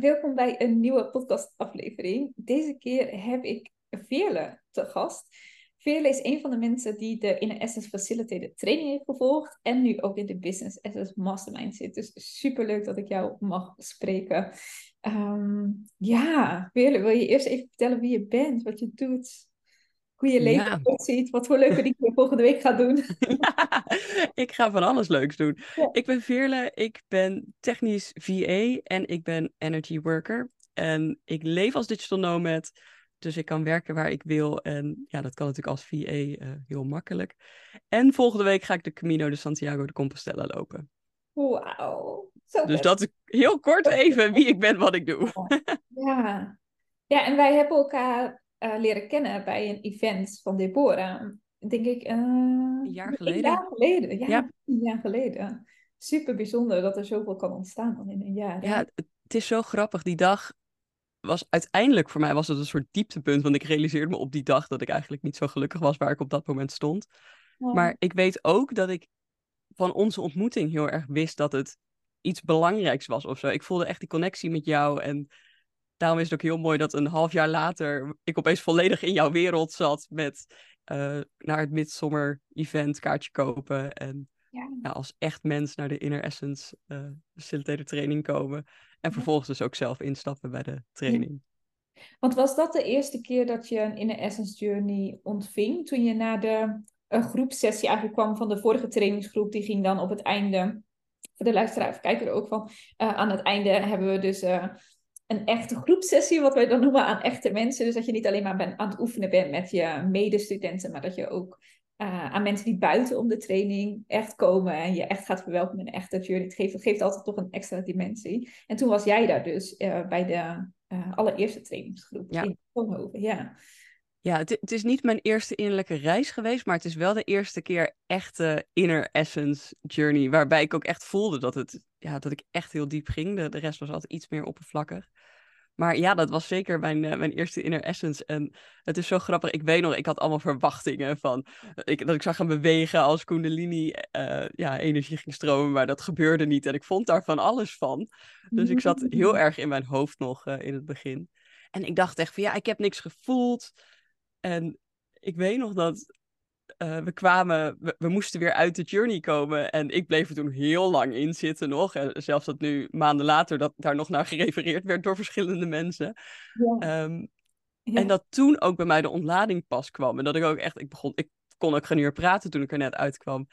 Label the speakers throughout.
Speaker 1: welkom bij een nieuwe podcastaflevering. Deze keer heb ik Veerle te gast. Veerle is een van de mensen die de Inner Essence Facilitated training heeft gevolgd en nu ook in de Business Essence Mastermind zit. Dus super leuk dat ik jou mag spreken. Ehm, ja, Veerle, wil je eerst even vertellen wie je bent, wat je doet? Hoe je leven ja. ziet, wat voor leuke dingen je volgende week gaat doen.
Speaker 2: ik ga van alles leuks doen. Ik ben Veerle, ik ben technisch VA en ik ben energy worker. En ik leef als digital nomad, dus ik kan werken waar ik wil. En ja, dat kan natuurlijk als VA uh, eh, heel makkelijk. En volgende week ga ik de Camino de Santiago de Compostela lopen.
Speaker 1: Wauw.
Speaker 2: Dus dat is heel kort even wie ik ben, wat ik doe.
Speaker 1: ja. ja, en wij hebben elkaar uh, leren kennen bij een event van Deborah. Denk ik. Uh,
Speaker 2: een jaar geleden.
Speaker 1: Een jaar geleden, ja, Een jaar geleden. Super bijzonder dat er zoveel kan ontstaan dan in een jaar.
Speaker 2: Ja, het is zo grappig. Die dag was uiteindelijk voor mij was het een soort dieptepunt. Want ik realiseerde me op die dag dat ik eigenlijk niet zo gelukkig was waar ik op dat moment stond. Maar ik weet ook dat ik van onze ontmoeting heel erg wist dat het iets belangrijks was of zo. Ik voelde echt die connectie met jou en daarom is het ook heel mooi dat een half jaar later ik opeens volledig in jouw wereld zat met uh, naar het Midsummer event kaartje kopen en ja. als echt mens naar de Inner Essence uh, facilitator training komen en vervolgens dus ook zelf instappen bij de training.
Speaker 1: Want was dat de eerste keer dat je een Inner Essence Journey ontving? Toen je naar de een groepsessie eigenlijk kwam van de vorige trainingsgroep, die ging dan op het einde, voor de luisteraar kijken er ook van, uh, aan het einde hebben we dus een echte groepsessie, wat wij dan noemen aan echte mensen. Dus dat je niet alleen maar ben, aan het oefenen bent met je medestudenten, maar dat je ook uh, aan mensen die buiten om de training echt komen en je echt gaat verwelkomen in een echte journey. Het geeft, het geeft altijd toch een extra dimensie. En toen was jij daar dus uh, bij de uh, allereerste trainingsgroep ja. in Tonhoven. Ja.
Speaker 2: Ja, het, het, is niet mijn eerste innerlijke reis geweest, maar het is wel de eerste keer echte inner essence journey, waarbij ik ook echt voelde dat, het, ja, dat ik echt heel diep ging. De, de rest was altijd iets meer oppervlakkig. Maar ja, dat was zeker mijn, uh, mijn eerste inner essence. En het is zo grappig. Ik weet nog, ik had allemaal verwachtingen van... Ik, dat ik zag gaan bewegen als Kundalini uh, ja, energie ging stromen. Maar dat gebeurde niet. En ik vond daar van alles van. Dus ik zat heel erg in mijn hoofd nog uh, in het begin. En ik dacht echt van ja, ik heb niks gevoeld. En ik weet nog dat uh, we kwamen, we, moesten weer uit de journey komen. En ik bleef er toen heel lang in zitten nog. En zelfs dat nu maanden later dat daar nog naar gerefereerd werd door verschillende mensen. Ja. Um, ja. En dat toen ook bij mij de ontlading pas kwam. En dat ik ook echt, ik begon, ik kon ook geen uur praten toen ik er net uitkwam.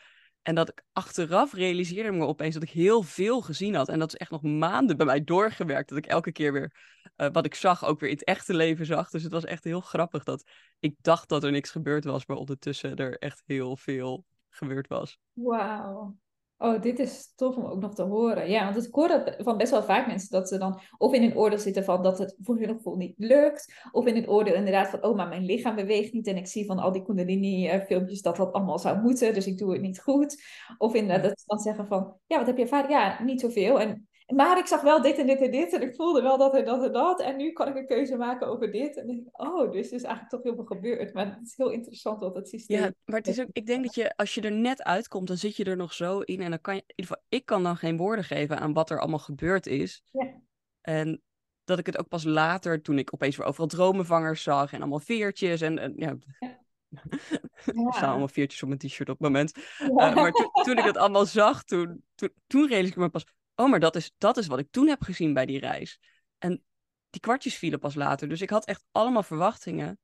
Speaker 2: En dat ik achteraf realiseerde me opeens dat ik heel veel gezien had. En dat is echt nog maanden bij mij doorgewerkt. Dat ik elke keer weer uh, wat ik zag ook weer in het echte leven zag. Dus het was echt heel grappig dat ik dacht dat er niks gebeurd was. Maar ondertussen er echt heel veel gebeurd was.
Speaker 1: Wauw. Oh, dit is tof om ook nog te horen. Ja, want ik hoor dat van best wel vaak mensen dat ze dan of in een oordeel zitten van dat het voor hun gevoel niet lukt. Of in het oordeel inderdaad van, oh, maar mijn lichaam beweegt niet. En ik zie van al die Kundalini-filmpjes dat dat allemaal zou moeten. Dus ik doe het niet goed. Of inderdaad dat ze dan zeggen van, ja, wat heb je ervaren? Ja, niet zoveel. En maar ik zag wel dit en dit en dit. En ik voelde wel dat en dat en dat. En nu kan ik een keuze maken over dit. En ik, oh, dus er is eigenlijk toch heel veel gebeurd. Maar het is heel interessant wat het systeem...
Speaker 2: Ja, maar het is ook, ik denk dat je, als je er net uitkomt, dan zit je er nog zo in. En dan kan je, in ieder geval, ik kan dan geen woorden geven aan wat er allemaal gebeurd is. Ja. En dat ik het ook pas later, toen ik opeens weer overal dromenvangers zag en allemaal veertjes en, en ja... ja. Er staan allemaal veertjes op mijn t-shirt op het moment. Ja. Uh, maar toen ik het allemaal zag, toen, toen, toen realiseerde ik me pas oh, maar dat is, dat is wat ik toen heb gezien bij die reis. En die kwartjes vielen pas later. Dus ik had echt allemaal verwachtingen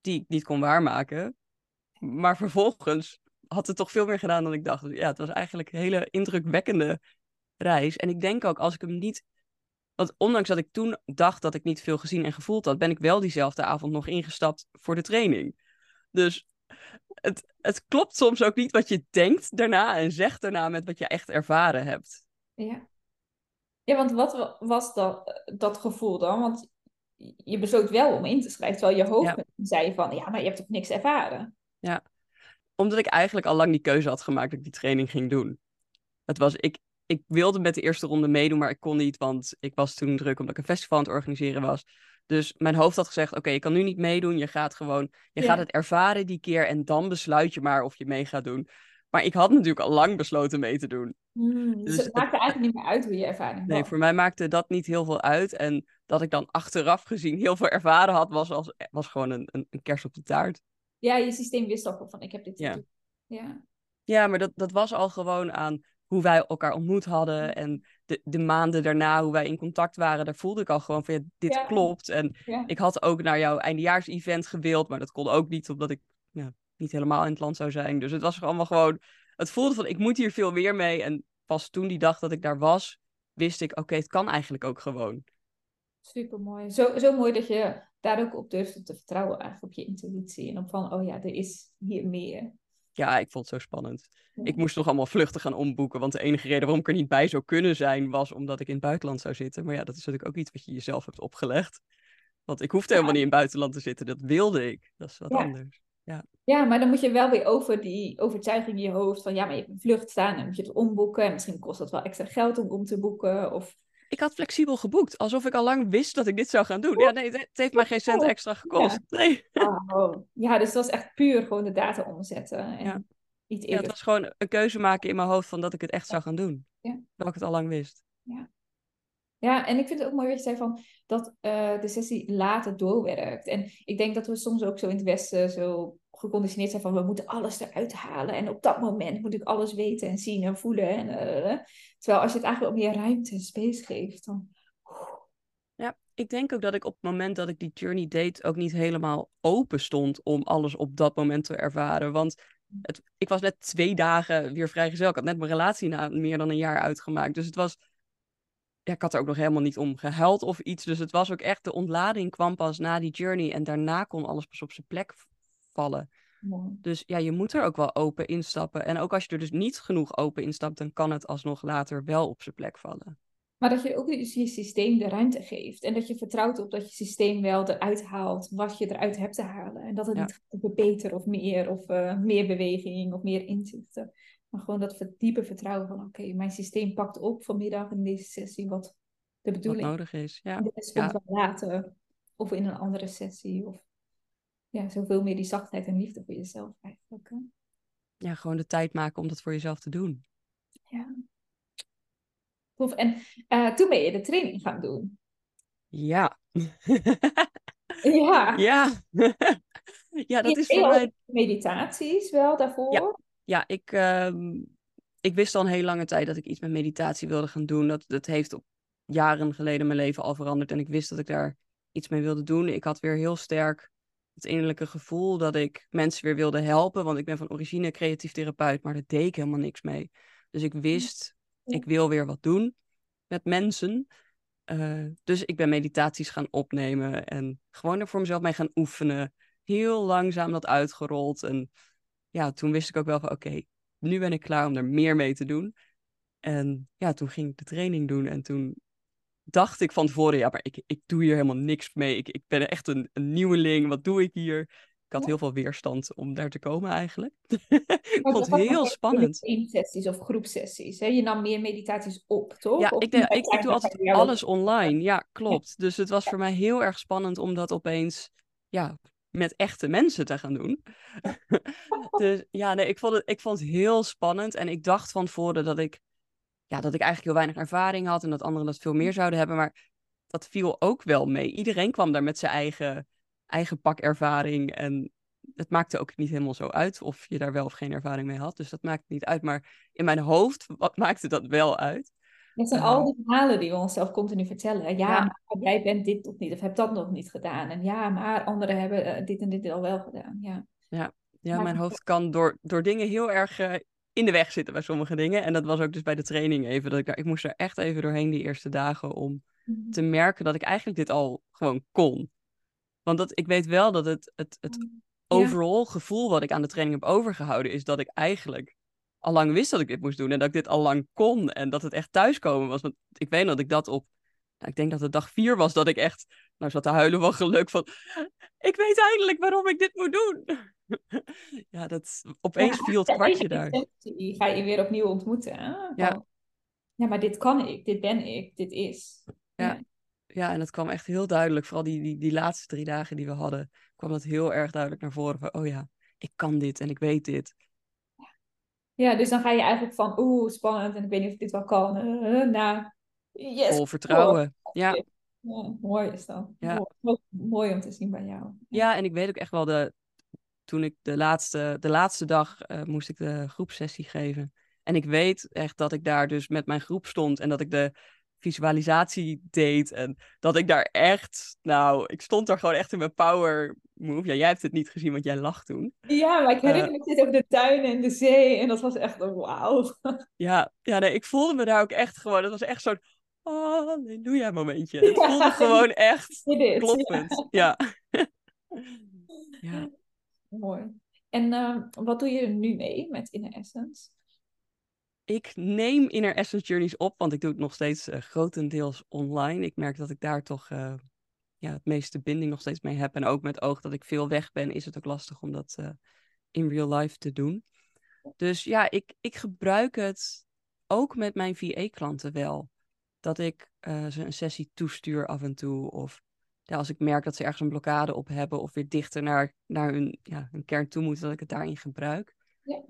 Speaker 2: die ik niet kon waarmaken. Maar vervolgens had het toch veel meer gedaan dan ik dacht. Ja, het was eigenlijk een hele indrukwekkende reis. En ik denk ook, als ik hem niet... Want ondanks dat ik toen dacht dat ik niet veel gezien en gevoeld had... ben ik wel diezelfde avond nog ingestapt voor de training. Dus het, het klopt soms ook niet wat je denkt daarna en zegt daarna met wat je echt ervaren hebt.
Speaker 1: Ja. Ja, want wat was dat, dat gevoel dan? Want je besloot wel om in te schrijven, terwijl je hoofd zei van, ja, maar je hebt toch niks ervaren?
Speaker 2: Ja, omdat ik eigenlijk al lang die keuze had gemaakt dat ik die training ging doen. Het was, ik, ik wilde met de eerste ronde meedoen, maar ik kon niet, want ik was toen druk omdat ik een festival aan het organiseren was. Dus mijn hoofd had gezegd, oké, je kan nu niet meedoen, je gaat gewoon, je gaat het ervaren die keer en dan besluit je maar of je mee gaat doen. Maar ik had natuurlijk al lang besloten mee te doen.
Speaker 1: Hmm, dus, het maakte eigenlijk niet meer uit hoe je ervaring
Speaker 2: Nee, voor mij maakte dat niet heel veel uit. En dat ik dan achteraf gezien heel veel ervaren had, was, als, was gewoon een, een, een kers op de taart.
Speaker 1: Ja, je systeem wist al van ik heb dit ja.
Speaker 2: Ja. ja, maar dat, dat was al gewoon aan hoe wij elkaar ontmoet hadden. En de, de maanden daarna, hoe wij in contact waren, daar voelde ik al gewoon van ja, dit klopt. En ik had ook naar jouw eindejaars-event gewild, maar dat kon ook niet, omdat ik ja, niet helemaal in het land zou zijn. Dus het was allemaal gewoon, het voelde van ik moet hier veel meer mee. En pas toen die dag dat ik daar was, wist ik, oké, het kan eigenlijk ook gewoon.
Speaker 1: Super mooi. Zo, zo mooi dat je daar ook op durfde te vertrouwen, eigenlijk op je intuïtie. En op van, oh ja, er is hier meer.
Speaker 2: Ja, ik vond het zo spannend. Ik moest nog allemaal vluchten gaan omboeken. Want de enige reden waarom ik er niet bij zou kunnen zijn, was omdat ik in het buitenland zou zitten. Maar ja, dat is natuurlijk ook iets wat je jezelf hebt opgelegd. Want ik hoefde helemaal niet in het buitenland te zitten. Dat wilde ik. Dat is wat anders. Ja.
Speaker 1: maar dan moet je wel weer over die overtuiging in je hoofd van ja, maar je hebt een vlucht staan en moet je het omboeken. En misschien kost dat wel extra geld om om te boeken. Of
Speaker 2: ik had flexibel geboekt, alsof ik al lang wist dat ik dit zou gaan doen. Ja, nee, het heeft mij geen cent extra gekost. Ja. Nee.
Speaker 1: Oh, ja, dus het was echt puur gewoon de data omzetten. En ja.
Speaker 2: Iets ja, het was gewoon een keuze maken in mijn hoofd van dat ik het echt zou gaan doen. Ja. Dat ik het al lang wist.
Speaker 1: Ja. Ja, en ik vind het ook mooi wat je zei van dat uh, de sessie later doorwerkt. En ik denk dat we soms ook zo in het Westen zo geconditioneerd zijn van we moeten alles eruit halen. En op dat moment moet ik alles weten en zien en voelen. En, uh, terwijl als je het eigenlijk meer ruimte en space geeft, dan.
Speaker 2: Ja, ik denk ook dat ik op het moment dat ik die journey deed ook niet helemaal open stond om alles op dat moment te ervaren. Want het, ik was net twee dagen weer vrijgezel. Ik had net mijn relatie na meer dan een jaar uitgemaakt. Dus het was. Ik had er ook nog helemaal niet om gehuild of iets. Dus het was ook echt. De ontlading kwam pas na die journey. En daarna kon alles pas op zijn plek vallen. Dus ja, je moet er ook wel open instappen. En ook als je er dus niet genoeg open instapt, dan kan het alsnog later wel op zijn plek vallen.
Speaker 1: Maar dat je ook dus je systeem de ruimte geeft. En dat je vertrouwt op dat je systeem wel eruit haalt wat je eruit hebt te halen. En dat het niet gaat of meer of uh, meer beweging of meer inzichten. Maar gewoon dat diepe vertrouwen van oké, mijn systeem pakt op vanmiddag in deze sessie wat de bedoeling
Speaker 2: wat nodig is. Ja.
Speaker 1: En de rest komt wel later. Of in een andere sessie. Of ja, zoveel meer die zachtheid en liefde voor jezelf eigenlijk. Hè?
Speaker 2: Ja, gewoon de tijd maken om dat voor jezelf te doen.
Speaker 1: Ja. Tof. En uh, toen ben je de training gaan doen.
Speaker 2: Ja.
Speaker 1: ja.
Speaker 2: Ja. ja, dat is voor mij...
Speaker 1: Meditaties wel daarvoor?
Speaker 2: Ja, ja ik, uh, ik wist al een hele lange tijd dat ik iets met meditatie wilde gaan doen. Dat, dat heeft op jaren geleden mijn leven al veranderd. En ik wist dat ik daar iets mee wilde doen. Ik had weer heel sterk het innerlijke gevoel dat ik mensen weer wilde helpen. Want ik ben van origine creatief therapeut, maar daar deed ik helemaal niks mee. Dus ik wist, ik wil weer wat doen met mensen. Uh, dus ik ben meditaties gaan opnemen en gewoon er voor mezelf mee gaan oefenen. Heel langzaam dat uitgerold. En ja, toen wist ik ook wel van oké, nu ben ik klaar om er meer mee te doen. En ja, toen ging ik de training doen en toen dacht ik van tevoren, ja, maar ik, ik doe hier helemaal niks mee. Ik, ik ben echt een, een nieuweling. Wat doe ik hier? Ik had heel veel weerstand om daar te komen eigenlijk. ik vond het heel spannend.
Speaker 1: sessies of groepsessies. Hè? Je nam meer meditaties op, toch?
Speaker 2: Ja, ik, ik, ik, doe altijd alles online. Ja, klopt. Dus het was voor mij heel erg spannend om dat opeens ja, met echte mensen te gaan doen. dus ja, nee, ik vond, het, ik vond het heel spannend. En ik dacht van tevoren dat ik ja, dat ik eigenlijk heel weinig ervaring had en dat anderen dat veel meer zouden hebben. Maar dat viel ook wel mee. Iedereen kwam daar met zijn eigen, eigen pak ervaring. En het maakte ook niet helemaal zo uit of je daar wel of geen ervaring mee had. Dus dat maakt niet uit. Maar in mijn hoofd wat maakte dat wel uit.
Speaker 1: Het zijn al die verhalen die we onszelf continu vertellen. Ja, maar jij bent dit nog niet of hebt dat nog niet gedaan. En ja, maar anderen hebben eh, dit en dit al wel gedaan. Ja,
Speaker 2: ja. ja mijn hoofd kan door, door dingen heel erg uh, in de weg zitten bij sommige dingen. En dat was ook dus bij de training even. Dat ik, daar, ik moest er echt even doorheen die eerste dagen om mhm. te merken dat ik eigenlijk dit al gewoon kon. Want dat, ik weet wel dat het, het, het mhm. overall gevoel wat ik aan de training heb overgehouden is dat ik eigenlijk al lang wist dat ik dit moest doen en dat ik dit al lang kon en dat het echt thuiskomen was. Want ik weet dat ik dat op, nou, ik denk dat het dag vier was dat ik echt, nou zat te huilen van geluk van, ik weet eindelijk waarom ik dit moet doen. ja, dat opeens viel het kwartje daar.
Speaker 1: Die ga je weer opnieuw ontmoeten. Hè? Ja. ja, maar dit kan ik, dit ben ik, dit is.
Speaker 2: Ja, ja. en dat kwam echt heel duidelijk. Vooral die, die, die laatste drie dagen die we hadden, kwam dat heel erg duidelijk naar voren. Van, oh ja, ik kan dit en ik weet dit.
Speaker 1: Ja, dus dan ga je eigenlijk van, oeh, spannend en ik weet niet of ik dit wel kan, uh, naar yes.
Speaker 2: Vol vertrouwen. Ja.
Speaker 1: Ja. mooi is dat. Ja. Mooi, mooi, om te zien bij jou.
Speaker 2: Ja. en ik weet ook echt wel, de, toen ik de laatste, de laatste dag uh, moest ik de groepsessie geven. En ik weet echt dat ik daar dus met mijn groep stond en dat ik de visualisatie deed. En dat ik daar echt, nou, ik stond daar gewoon echt in mijn power move. Ja, jij hebt het niet gezien, want jij lag toen.
Speaker 1: Ja, maar ik herinner me uh, over de tuinen en de zee. En dat was echt een wauw.
Speaker 2: Ja, ja nee, ik voelde me daar ook echt gewoon. Dat was echt zo'n halleluja momentje. Het voelde gewoon echt kloppend. Ja. ja.
Speaker 1: ja. Mooi. En uh, wat doe je nu mee met Inner Essence?
Speaker 2: ik neem Inner Essence Journeys op, want ik doe het nog steeds uh, grotendeels online. Ik merk dat ik daar toch uh, ja, het meeste binding nog steeds mee heb. En ook met oog dat ik veel weg ben, is het ook lastig om dat uh, in real life te doen. Dus ja, ik, ik gebruik het ook met mijn VA-klanten wel. Dat ik ze een sessie toestuur af en toe. Of ja, als ik merk dat ze ergens een blokkade op hebben. Of weer dichter naar, naar hun, ja, hun kern toe moeten, dat ik het daarin gebruik. Ja.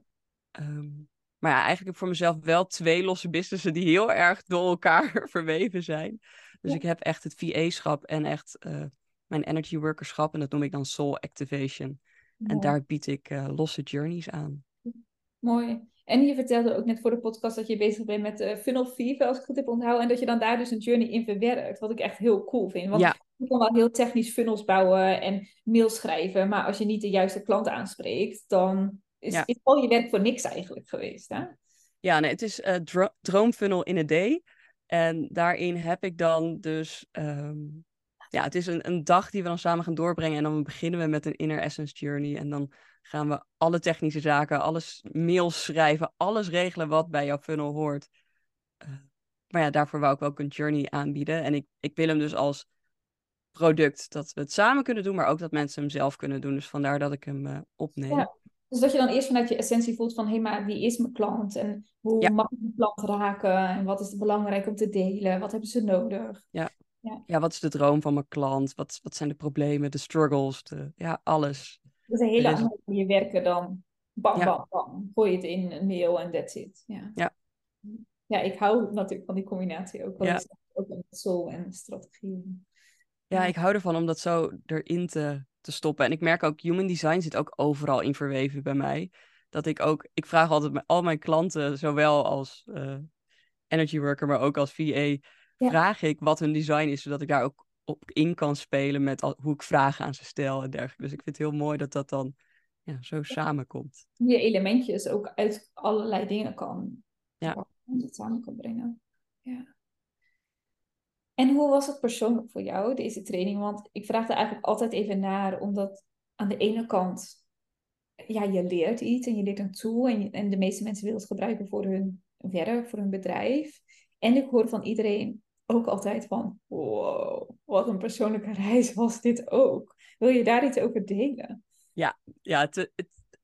Speaker 2: Um, maar ja, eigenlijk heb ik voor mezelf wel twee losse businessen die heel erg door elkaar verweven zijn. Dus ik heb echt het VA-schap en echt uh, mijn energy workerschap. En dat noem ik dan Soul Activation. En daar bied ik uh, losse journeys aan.
Speaker 1: Mooi. En je vertelde ook net voor de podcast dat je bezig bent met uh, Funnel Fever, als ik het goed heb onthouden. En dat je dan daar dus een journey in verwerkt. Wat ik echt heel cool vind. Want ja. je kan wel heel technisch funnels bouwen en mails schrijven. Maar als je niet de juiste klant aanspreekt, dan is, ja. is al je werk voor niks eigenlijk geweest, hè?
Speaker 2: Ja, nee, het is uh, Droomfunnel in a Day. En daarin heb ik dan dus... Ehm, ja, het is een, een dag die we dan samen gaan doorbrengen. En dan beginnen we met een Inner Essence Journey. En dan gaan we alle technische zaken, alles mails schrijven, alles regelen wat bij jouw funnel hoort. Uh, maar ja, daarvoor wou ik ook een journey aanbieden. En ik, ik wil hem dus als product dat we het samen kunnen doen, maar ook dat mensen hem zelf kunnen doen. Dus vandaar dat ik hem uh, opneem. Ja.
Speaker 1: Dus dat je dan eerst vanuit je essentie voelt van, hé, hey, maar wie is mijn klant? En hoe mag ik mijn klant raken? En wat is het belangrijk om te delen? Wat hebben ze nodig?
Speaker 2: Ja, ja. ja wat is de droom van mijn klant? Wat, wat zijn de problemen, de struggles? De, ja, alles.
Speaker 1: Dat is een hele andere manier werken dan bam, bam, bam. Gooi je het in een mail en that's it. Ja. ja. Ja, ik hou natuurlijk van die combinatie ook. Ja. Ook met soul en strategie.
Speaker 2: Ja, ik hou ervan om dat zo erin te te stoppen. En ik merk ook, human design zit ook overal in verweven bij mij. Dat ik ook, ik vraag altijd met al mijn klanten, zowel als uh, energy worker, maar ook als VA, vraag ik wat hun design is, zodat ik daar ook op in kan spelen met al, hoe ik vragen aan ze stel en dergelijke. Dus ik vind het heel mooi dat dat dan ja, zo samenkomt.
Speaker 1: Je elementjes ook uit allerlei dingen kan, ja. het samen kan brengen. Ja. En hoe was het persoonlijk voor jou, deze training? Want ik vraag er eigenlijk altijd even naar, omdat aan de ene kant, ja, je leert iets en je leert een tool en, en de meeste mensen willen het gebruiken voor hun werk, voor hun bedrijf. En ik hoor van iedereen ook altijd van, wow, wat een persoonlijke reis was dit ook. Wil je daar iets over delen?
Speaker 2: Ja, ja het,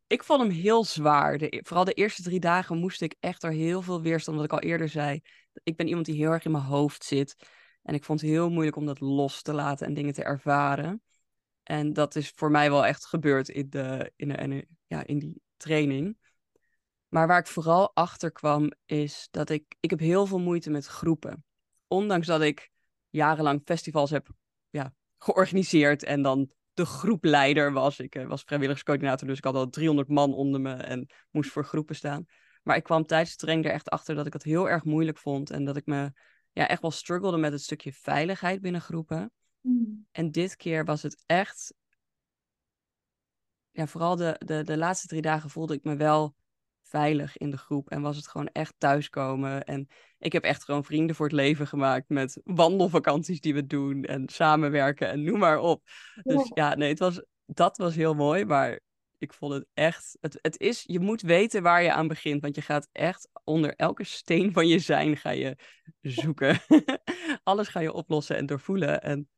Speaker 2: ik vond hem heel zwaar. De, vooral de eerste drie dagen moest ik echt er heel veel weerstand, wat ik al eerder zei. Ik ben iemand die heel erg in mijn hoofd zit. En ik vond het heel moeilijk om dat los te laten en dingen te ervaren. En dat is voor mij wel echt gebeurd in, de, in, de, ja, in die training. Maar waar ik vooral achter kwam, is dat ik, ik heb heel veel moeite met groepen. Ondanks dat ik jarenlang festivals heb ja, georganiseerd en dan de groepleider was. Ik eh, was vrijwilligerscoördinator, dus ik had al 300 man onder me en moest voor groepen staan. Maar ik kwam tijdens de training er echt achter dat ik het heel erg moeilijk vond en dat ik me ja, echt wel struggelde met het stukje veiligheid binnen groepen. Mm. En dit keer was het echt. Ja, vooral de, de, de laatste drie dagen voelde ik me wel veilig in de groep. En was het gewoon echt thuiskomen. En ik heb echt gewoon vrienden voor het leven gemaakt met wandelvakanties die we doen. En samenwerken en noem maar op. Dus ja, ja nee, het was, dat was heel mooi. Maar ik vond het echt. Het, het is, je moet weten waar je aan begint. Want je gaat echt onder elke steen van je zijn ga je zoeken. Alles ga je oplossen en doorvoelen. En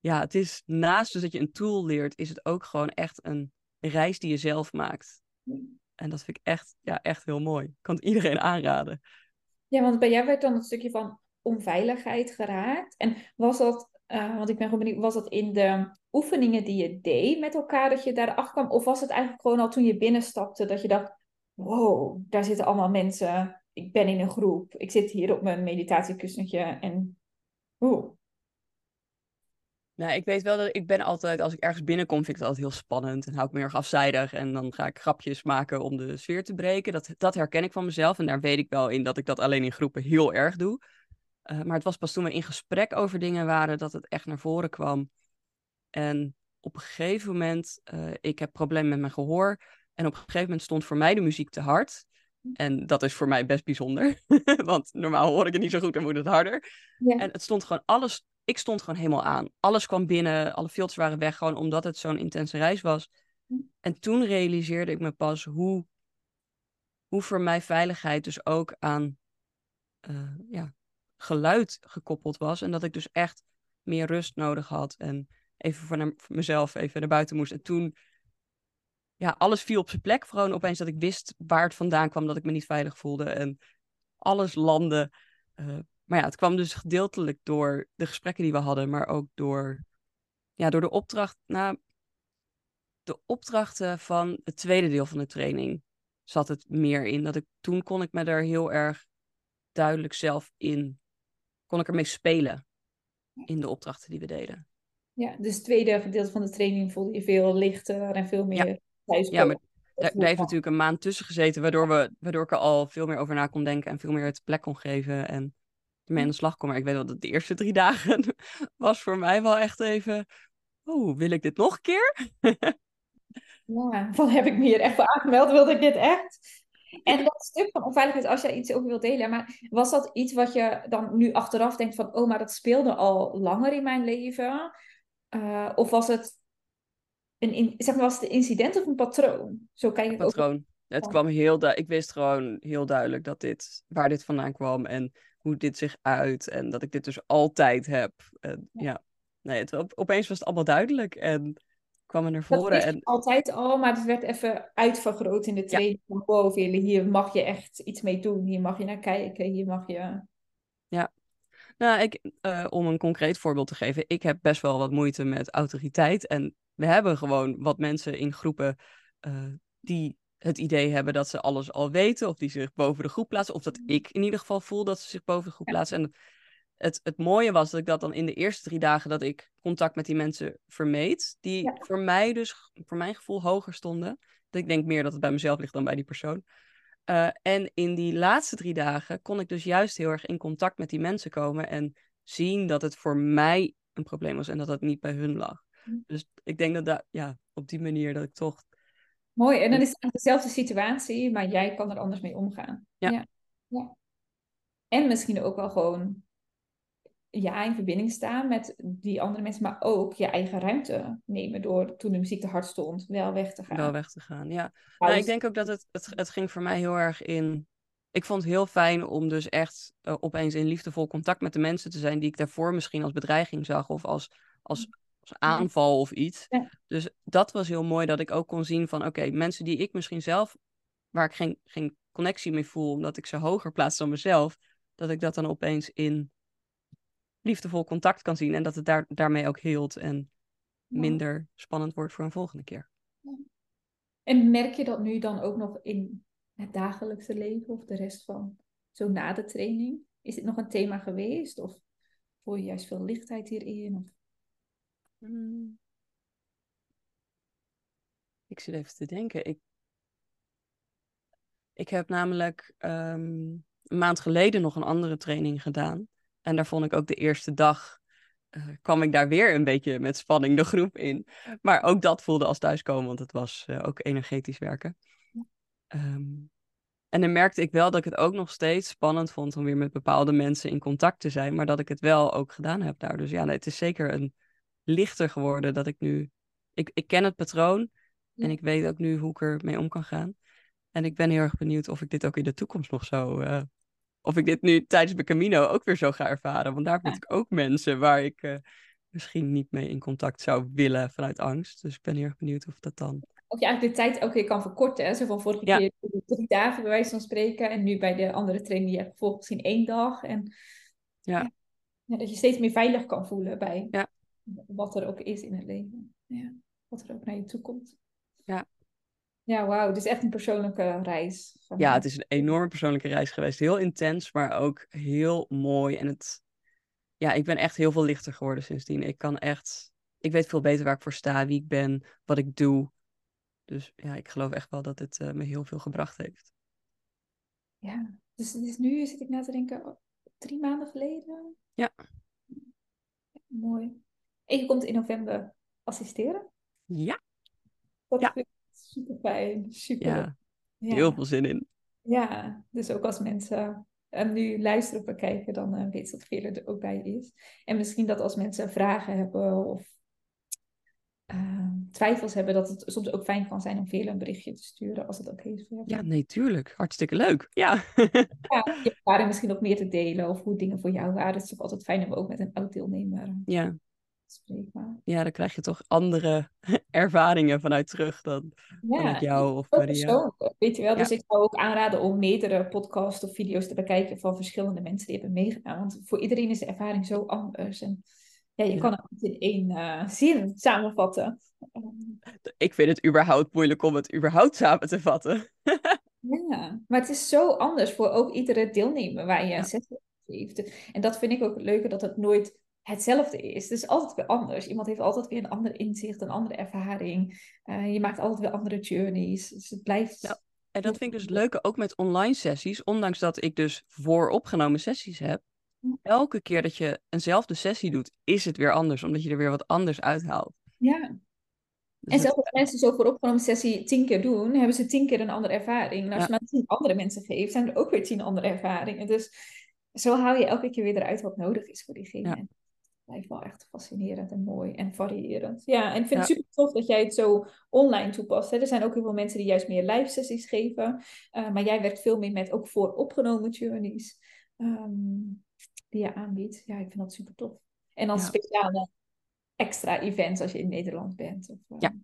Speaker 2: ja, het is naast dus dat je een tool leert, is het ook gewoon echt een reis die je zelf maakt. En dat vind ik echt, ja, echt heel mooi. Ik kan het iedereen aanraden.
Speaker 1: Ja, want bij jou werd dan het stukje van onveiligheid geraakt. En was dat, uh, want ik ben gewoon benieuwd, was dat in de oefeningen die je deed met elkaar, dat je daarachter kwam? Of was het eigenlijk gewoon al toen je binnenstapte dat je dacht, wow, daar zitten allemaal mensen. Ik ben in een groep. Ik zit hier op mijn meditatiekussentje en oeh.
Speaker 2: Nou, ik weet wel dat ik ben altijd, als ik ergens binnenkom, vind ik het altijd heel spannend. En hou ik me erg afzijdig. En dan ga ik grapjes maken om de sfeer te breken. Dat, dat herken ik van mezelf. En daar weet ik wel in dat ik dat alleen in groepen heel erg doe. Uh, maar het was pas toen we in gesprek over dingen waren dat het echt naar voren kwam. En op een gegeven moment, uh, ik heb problemen met mijn gehoor. En op een gegeven moment stond voor mij de muziek te hard. En dat is voor mij best bijzonder. Want normaal hoor ik het niet zo goed en moet het harder. Ja. En het stond gewoon alles. Ik stond gewoon helemaal aan. Alles kwam binnen, alle filters waren weg, gewoon omdat het zo'n intense reis was. En toen realiseerde ik me pas hoe, hoe voor mij veiligheid dus ook aan uh, ja, geluid gekoppeld was. En dat ik dus echt meer rust nodig had. En even voor, naar, voor mezelf even naar buiten moest. En toen ja, alles viel op zijn plek. Gewoon opeens dat ik wist waar het vandaan kwam, dat ik me niet veilig voelde. En alles landde. Uh, maar ja, het kwam dus gedeeltelijk door de gesprekken die we hadden, maar ook door, ja, door de opdracht. Nou, de opdrachten van het tweede deel van de training zat het meer in. Dat ik, toen kon ik me er heel erg duidelijk zelf in, kon ik ermee spelen in de opdrachten die we deden.
Speaker 1: Ja, dus het tweede gedeelte van de training voelde je veel lichter en veel meer
Speaker 2: ja, maar daar, heeft natuurlijk een maand tussen gezeten, waardoor, we, waardoor ik er al veel meer over na kon denken en veel meer het plek kon geven en de slag kon. Maar ik weet wel dat de eerste drie dagen was voor mij wel echt even, oh, wil ik dit nog een keer?
Speaker 1: ja, van heb ik me hier echt voor aangemeld, wilde ik dit echt? En dat stuk van onveiligheid, als jij iets over wilt delen, maar was dat iets wat je dan nu achteraf denkt van, oh, maar dat speelde al langer in mijn leven? Uh, of was het een, zeg maar, was het een incident of een patroon? Zo kijk ik
Speaker 2: patroon. Het kwam heel duidelijk. Ik wist gewoon heel duidelijk dat dit, waar dit vandaan kwam en hoe dit zich uit. En dat ik dit dus altijd heb. En, ja. Nee, het, op, opeens was het allemaal duidelijk en kwam er naar voren.
Speaker 1: Dat en... altijd al, maar het werd even uitvergroot in de tweede. Ja. Van, wow, hier mag je echt iets mee doen. Hier mag je naar kijken. Hier mag je...
Speaker 2: Ja, nou, ik, uh, om een concreet voorbeeld te geven. Ik heb best wel wat moeite met autoriteit. En we hebben gewoon wat mensen in groepen uh, die het idee hebben dat ze alles al weten. Of die zich boven de groep plaatsen. Of dat mm. ik in ieder geval voel dat ze zich boven de groep plaatsen. En het, het mooie was dat ik dat dan in de eerste drie dagen dat ik contact met die mensen vermeed. Die voor mij dus, voor mijn gevoel, hoger stonden. Dat ik denk meer dat het bij mezelf ligt dan bij die persoon. Uh, en in die laatste drie dagen kon ik dus juist heel erg in contact met die mensen komen en zien dat het voor mij een probleem was en dat het niet bij hun lag. Hm. Dus ik denk dat dat, ja, op die manier dat ik toch.
Speaker 1: Mooi, en dan is het dezelfde situatie, maar jij kan er anders mee omgaan. Ja. ja. En misschien ook wel gewoon ja, in verbinding staan met die andere mensen, maar ook je eigen ruimte nemen door toen de muziek te hard stond, wel weg te gaan.
Speaker 2: Wel weg te gaan, ja. Nou, ik denk ook dat het, het, het ging voor mij heel erg in. Ik vond het heel fijn om dus echt uh, opeens in liefdevol contact met de mensen te zijn die ik daarvoor misschien als bedreiging zag of als, als, als aanval of iets. Dus dat was heel mooi dat ik ook kon zien van oké, mensen die ik misschien zelf, waar ik geen, geen connectie mee voel, omdat ik ze hoger plaats dan mezelf, dat ik dat dan opeens in liefdevol contact kan zien en dat het daar, daarmee ook heelt en minder spannend wordt voor een volgende keer.
Speaker 1: En merk je dat nu dan ook nog in het dagelijkse leven of de rest van zo na de training? Is het nog een thema geweest of voel je juist veel lichtheid hierin? Of... Hmm.
Speaker 2: Ik zit even te denken. Ik, ik heb namelijk um, een maand geleden nog een andere training gedaan. En daar vond ik ook de eerste dag, uh, kwam ik daar weer een beetje met spanning de groep in. Maar ook dat voelde als thuiskomen, want het was uh, ook energetisch werken. Um, en dan merkte ik wel dat ik het ook nog steeds spannend vond om weer met bepaalde mensen in contact te zijn. Maar dat ik het wel ook gedaan heb daar. Dus ja, nee, het is zeker een lichter geworden dat ik nu... Ik, ik ken het patroon en ik weet ook nu hoe ik er mee om kan gaan. En ik ben heel erg benieuwd of ik dit ook in de toekomst nog zo uh, of ik dit nu tijdens mijn Camino ook weer zo ga ervaren. Want daar heb ik ook mensen waar ik uh, misschien niet mee in contact zou willen vanuit angst. Dus ik ben heel erg benieuwd of dat dan.
Speaker 1: Of je eigenlijk de tijd ook weer kan verkorten. Hè? Zo van vorige ja. keer drie dagen bij wijze van spreken. En nu bij de andere training die je hebt gevolgd misschien één dag. En ja. ja. dat je steeds meer veilig kan voelen bij ja. Wat er ook is in het leven. Ja. Wat er ook naar je toe komt.
Speaker 2: Ja.
Speaker 1: Ja, wauw. Dus echt een persoonlijke reis.
Speaker 2: Ja, het is een enorme persoonlijke reis geweest. Heel intens, maar ook heel mooi. En het, ja, ik ben echt heel veel lichter geworden sindsdien. Ik kan echt, ik weet veel beter waar ik voor sta, wie ik ben, wat ik doe. Dus ja, ik geloof echt wel dat het uh, me heel veel gebracht heeft.
Speaker 1: Ja, dus, dus nu zit ik na te denken, drie maanden geleden?
Speaker 2: Ja.
Speaker 1: Mooi. En je komt in november assisteren?
Speaker 2: Ja.
Speaker 1: Dat
Speaker 2: ja.
Speaker 1: vind ik super fijn. Super.
Speaker 2: Ja. Heel veel zin in.
Speaker 1: Ja, dus ook als mensen en nu luisteren of bekijken, dan uh, weet dat Vele er ook bij is. En misschien dat als mensen vragen hebben of uh, twijfels hebben, dat het soms ook fijn kan zijn om Vele een berichtje te sturen als het oké is voor jou.
Speaker 2: Ja, nee, tuurlijk. Hartstikke leuk. Ja.
Speaker 1: ja, je misschien nog meer te delen of hoe dingen voor jou waren. Het is ook altijd fijn om ook met een oud deelnemer
Speaker 2: ja.
Speaker 1: Spreken.
Speaker 2: Ja, dan krijg je toch andere ervaringen vanuit terug dan
Speaker 1: ja,
Speaker 2: vanuit jou of Maria.
Speaker 1: Weet je wel, dus ik zou ook aanraden om meerdere podcasts of video's te bekijken van verschillende mensen die hebben meegedaan. Want voor iedereen is de ervaring zo anders. En ja, je kan het niet in één uh, zin samenvatten.
Speaker 2: Ik vind het überhaupt moeilijk om het überhaupt samen te vatten.
Speaker 1: ja, maar het is zo anders voor ook iedere deelnemer waar je een sessie geeft. En dat vind ik ook het leuke, dat het nooit hetzelfde is. Het is altijd weer anders. Iemand heeft altijd weer een ander inzicht, een andere ervaring. Uh, je maakt altijd weer andere journeys. Dus het blijft...
Speaker 2: Ja. En dat vind ik dus het leuke ook met online sessies. Ondanks dat ik dus vooropgenomen sessies heb. Elke keer dat je eenzelfde sessie doet, is het weer anders. Omdat je er weer wat anders uithaalt.
Speaker 1: Ja. Dus en zelfs als mensen zo vooropgenomen sessie tien keer doen, hebben ze tien keer een andere ervaring. En als ja. je maar tien andere mensen geeft, zijn er ook weer tien andere ervaringen. Dus zo haal je elke keer weer eruit wat nodig is voor diegene. Ja blijft wel echt fascinerend en mooi en variërend. Ja, en ik vind het super tof dat jij het zo online toepast. Hè. Er zijn ook heel veel mensen die juist meer live sessies geven. Uh, maar jij werkt veel meer met ook voor opgenomen journeys um, die je aanbiedt. Ja, ik vind dat super tof. En dan ja. speciale extra events als je in Nederland bent. Of, uh,
Speaker 2: ja.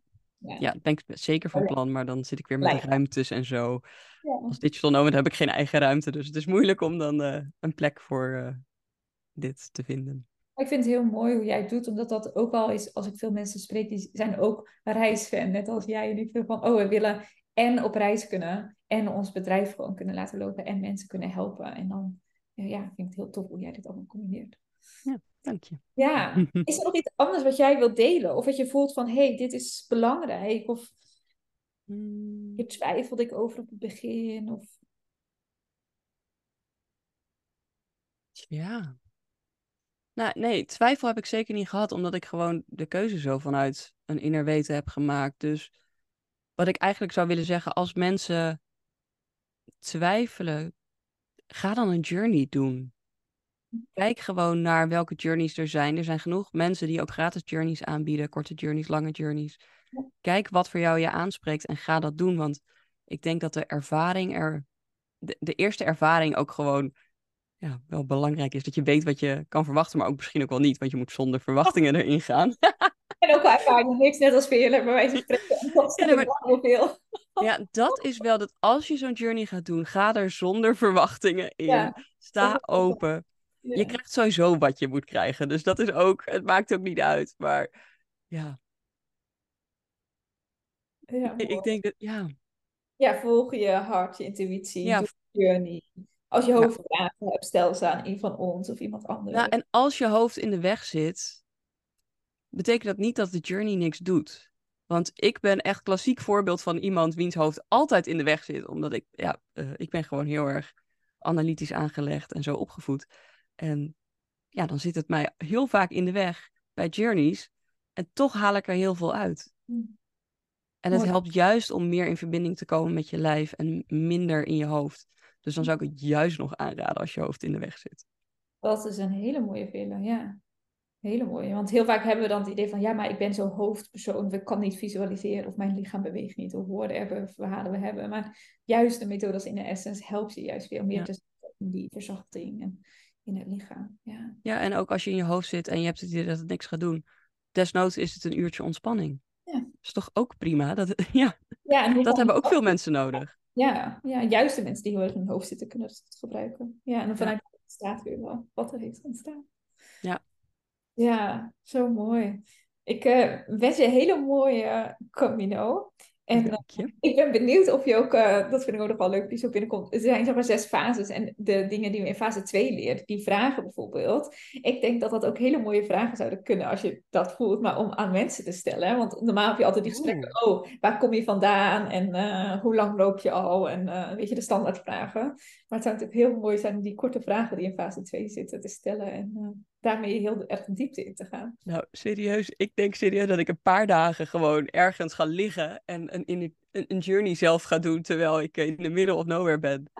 Speaker 2: Ja. ja, ik denk zeker van plan, maar dan zit ik weer met de ruimtes en zo. Als digital nomad heb ik geen eigen ruimte, dus het is moeilijk om dan uh, een plek voor dit te vinden.
Speaker 1: Ik vind het heel mooi hoe jij het doet, omdat dat ook wel is, als ik veel mensen spreek, die zijn ook reisfan, net als jij. En ik van, oh, we willen en op reis kunnen en ons bedrijf gewoon kunnen laten lopen en mensen kunnen helpen. En dan, ja, vind ik het heel tof hoe jij dit allemaal combineert.
Speaker 2: Ja, dank je.
Speaker 1: Ja, is er nog iets anders wat jij wilt delen? Of wat je voelt van, hé, hey, dit is belangrijk? Of
Speaker 2: Hmm.
Speaker 1: hier twijfelde ik over op het begin? Of...
Speaker 2: Ja, nou, nee, twijfel heb ik zeker niet gehad, omdat ik gewoon de keuze zo vanuit een inner weten heb gemaakt. Dus wat ik eigenlijk zou willen zeggen, als mensen twijfelen, ga dan een journey doen. Kijk gewoon naar welke journeys er zijn. Er zijn genoeg mensen die ook gratis journeys aanbieden, korte journeys, lange journeys. Kijk wat voor jou je aanspreekt en ga dat doen, want ik denk dat de ervaring er, de, de eerste ervaring ook gewoon ja, wel belangrijk is. Dat je weet wat je kan verwachten, maar ook misschien ook wel niet. Want je moet zonder verwachtingen erin gaan.
Speaker 1: en ook ervaring niks, net als velen bij wijze van spreken.
Speaker 2: Ja, maar... veel. ja, dat is wel dat als je zo'n journey gaat doen, ga er zonder verwachtingen in. Ja. Sta open. Ja. Je krijgt sowieso wat je moet krijgen. Dus dat is ook, het maakt ook niet uit. Maar ja.
Speaker 1: ja
Speaker 2: ik, ik denk dat, ja.
Speaker 1: Ja, volg je hart, je intuïtie, ja. journey. Als je hoofd ja. hebt, stel ze aan een van ons of iemand anders.
Speaker 2: Ja, en als je hoofd in de weg zit, betekent dat niet dat de journey niks doet. Want ik ben echt klassiek voorbeeld van iemand wiens hoofd altijd in de weg zit. Omdat ik, ja, uh, ik ben gewoon heel erg analytisch aangelegd en zo opgevoed. En ja, dan zit het mij heel vaak in de weg bij journeys. En toch haal ik er heel veel uit.
Speaker 1: Hmm.
Speaker 2: En het helpt juist om meer in verbinding te komen met je lijf en minder in je hoofd. Dus dan zou ik het juist nog aanraden als je hoofd in de weg zit.
Speaker 1: Dat is een hele mooie film, ja. Hele mooie. Want heel vaak hebben we dan het idee van, ja, maar ik ben zo'n hoofdpersoon, ik kan niet visualiseren of mijn lichaam beweegt niet, of woorden hebben, verhalen we hebben. Maar juist de methodes in de essence helpt je juist weer om meer ja. te die verzachting en in het lichaam. Ja.
Speaker 2: ja, en ook als je in je hoofd zit en je hebt het idee dat het niks gaat doen, desnoods is het een uurtje ontspanning.
Speaker 1: Ja.
Speaker 2: Dat is toch ook prima? Dat, ja,
Speaker 1: ja
Speaker 2: dat hebben ook veel mensen nodig.
Speaker 1: Ja, ja, juist de mensen die heel erg in hun hoofd zitten kunnen het gebruiken. Ja, en dan vanuit ja. staat weer wel wat er heeft ontstaan.
Speaker 2: Ja.
Speaker 1: Ja, zo mooi. Ik uh, wens je een hele mooie Camino. En uh, ik ben benieuwd of je ook, uh, dat vind ik ook nog wel leuk, die zo binnenkomt. Er zijn zeg maar zes fases en de dingen die we in fase 2 leert, die vragen bijvoorbeeld. Ik denk dat dat ook hele mooie vragen zouden kunnen als je dat voelt, maar om aan mensen te stellen. Want normaal heb je altijd die gesprekken, oh, waar kom je vandaan en uh, hoe lang loop je al en weet je, de standaardvragen. Maar het zou natuurlijk heel mooi zijn om die korte vragen die in fase 2 zitten te stellen en daarmee heel erg de diepte in te gaan.
Speaker 2: Nou, serieus. Ik denk serieus dat ik een paar dagen gewoon ergens ga liggen en een, in een, een journey zelf ga doen terwijl ik in de middle of nowhere ben.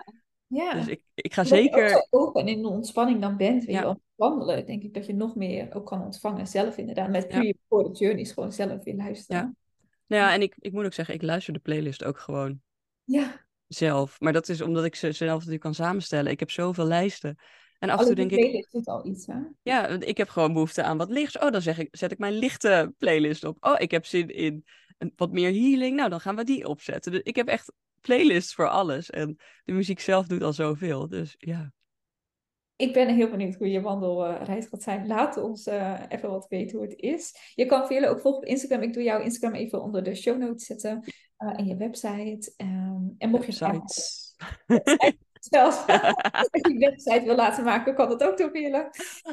Speaker 2: Ja. Dus ik, ik ga zeker... Als
Speaker 1: je ook zo open en in de ontspanning dan bent, weet ja. je, wandelen, denk ik dat je nog meer ook kan ontvangen. Zelf inderdaad, met puur ja. voor de journeys gewoon zelf in luisteren.
Speaker 2: Ja. Nou ja, en ik, ik moet ook zeggen, ik luister de playlist ook gewoon. Ja. Zelf. Maar dat is omdat ik ze zelf natuurlijk kan samenstellen. Ik heb zoveel lijsten. En af en toe denk ik.
Speaker 1: Zit al iets, hè?
Speaker 2: Ja, ik heb gewoon behoefte aan wat lichts. Oh, dan zeg ik, zet ik mijn lichte playlist op. Oh, ik heb zin in wat meer healing. Nou, dan gaan we die opzetten. Dus ik heb echt playlists voor alles. En de muziek zelf doet al zoveel. Dus ja.
Speaker 1: Ik ben heel benieuwd hoe je wandelreis gaat zijn. Laat ons uh, even wat weten hoe het is. Je kan velen ook volgen op Instagram. Ik doe jouw Instagram even onder de show notes zetten. Uh, en je website. Um, en mocht je
Speaker 2: Websites.
Speaker 1: Zelfs als je website wil laten maken, kan dat ook door willen.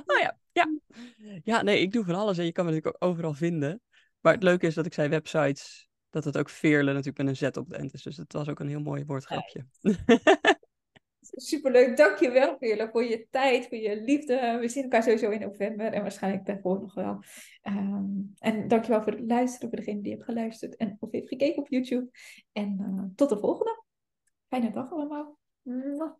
Speaker 2: Oh ja, ja. Ja, nee, ik doe van alles en je kan me natuurlijk ook overal vinden. Maar het leuke is dat ik zei websites, dat het ook veerle natuurlijk met een Z op de end is. Dus het was ook een heel mooi woordgrapje.
Speaker 1: Superleuk. Dankjewel Veerle voor je tijd, voor je liefde. We zien elkaar sowieso in november en waarschijnlijk daarvoor nog wel. Um, en dankjewel voor het luisteren, voor degene die heeft geluisterd en of heeft gekeken op YouTube. En uh, tot de volgende. Fijne dag allemaal. 嗯。